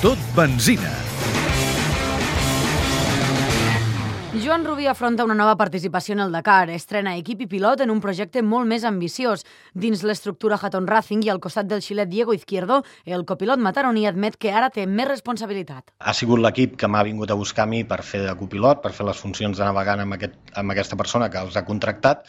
Tot benzina. Joan Rubí afronta una nova participació en el Dakar. Estrena equip i pilot en un projecte molt més ambiciós. Dins l'estructura Hatton Racing i al costat del xilet Diego Izquierdo, el copilot mataroní admet que ara té més responsabilitat. Ha sigut l'equip que m'ha vingut a buscar a mi per fer de copilot, per fer les funcions de navegant amb, aquest, amb aquesta persona que els ha contractat,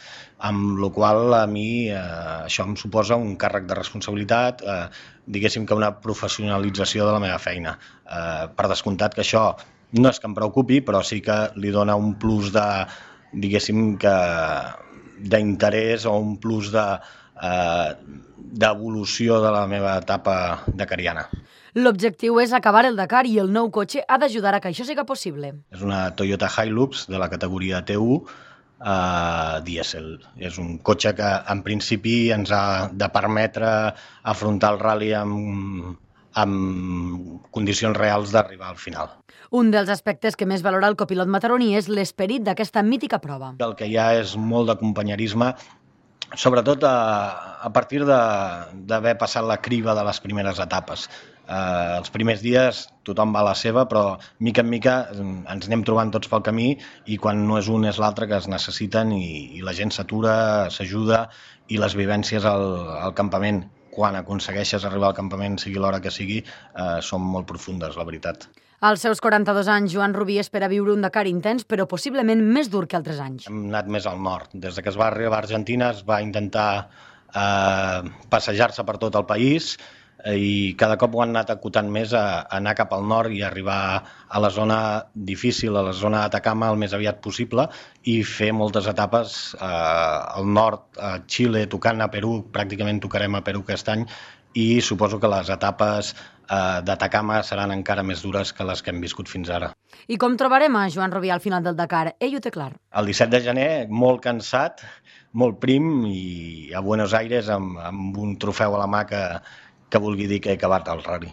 amb la qual a mi eh, això em suposa un càrrec de responsabilitat, eh, diguéssim que una professionalització de la meva feina. Eh, per descomptat que això no és que em preocupi, però sí que li dona un plus de, diguéssim que d'interès o un plus de eh, d'evolució de la meva etapa de cariana. L'objectiu és acabar el Dakar i el nou cotxe ha d'ajudar a que això siga possible. És una Toyota Hilux de la categoria T1 eh, dièsel. És un cotxe que en principi ens ha de permetre afrontar el rally amb, amb condicions reals d'arribar al final. Un dels aspectes que més valora el copilot mataroní és l'esperit d'aquesta mítica prova. El que hi ha és molt de companyerisme, sobretot a, a partir d'haver passat la criba de les primeres etapes. Eh, els primers dies tothom va a la seva, però mica en mica ens anem trobant tots pel camí i quan no és un és l'altre que es necessiten i, i la gent s'atura, s'ajuda i les vivències al, al campament quan aconsegueixes arribar al campament, sigui l'hora que sigui, eh, són molt profundes, la veritat. Als seus 42 anys, Joan Rubí espera viure un Dakar intens, però possiblement més dur que altres anys. Hem anat més al nord. Des que es va arribar a Argentina es va intentar eh, passejar-se per tot el país i cada cop ho han anat acotant més a, a anar cap al nord i arribar a la zona difícil, a la zona d'Atacama el més aviat possible i fer moltes etapes eh, al nord, a Xile, tocant a Perú, pràcticament tocarem a Perú aquest any i suposo que les etapes eh, d'Atacama seran encara més dures que les que hem viscut fins ara. I com trobarem a Joan Rubí al final del Dakar? Ell ho té clar. El 17 de gener, molt cansat, molt prim i a Buenos Aires amb, amb un trofeu a la mà que, que vulgui dir que he acabat el rally.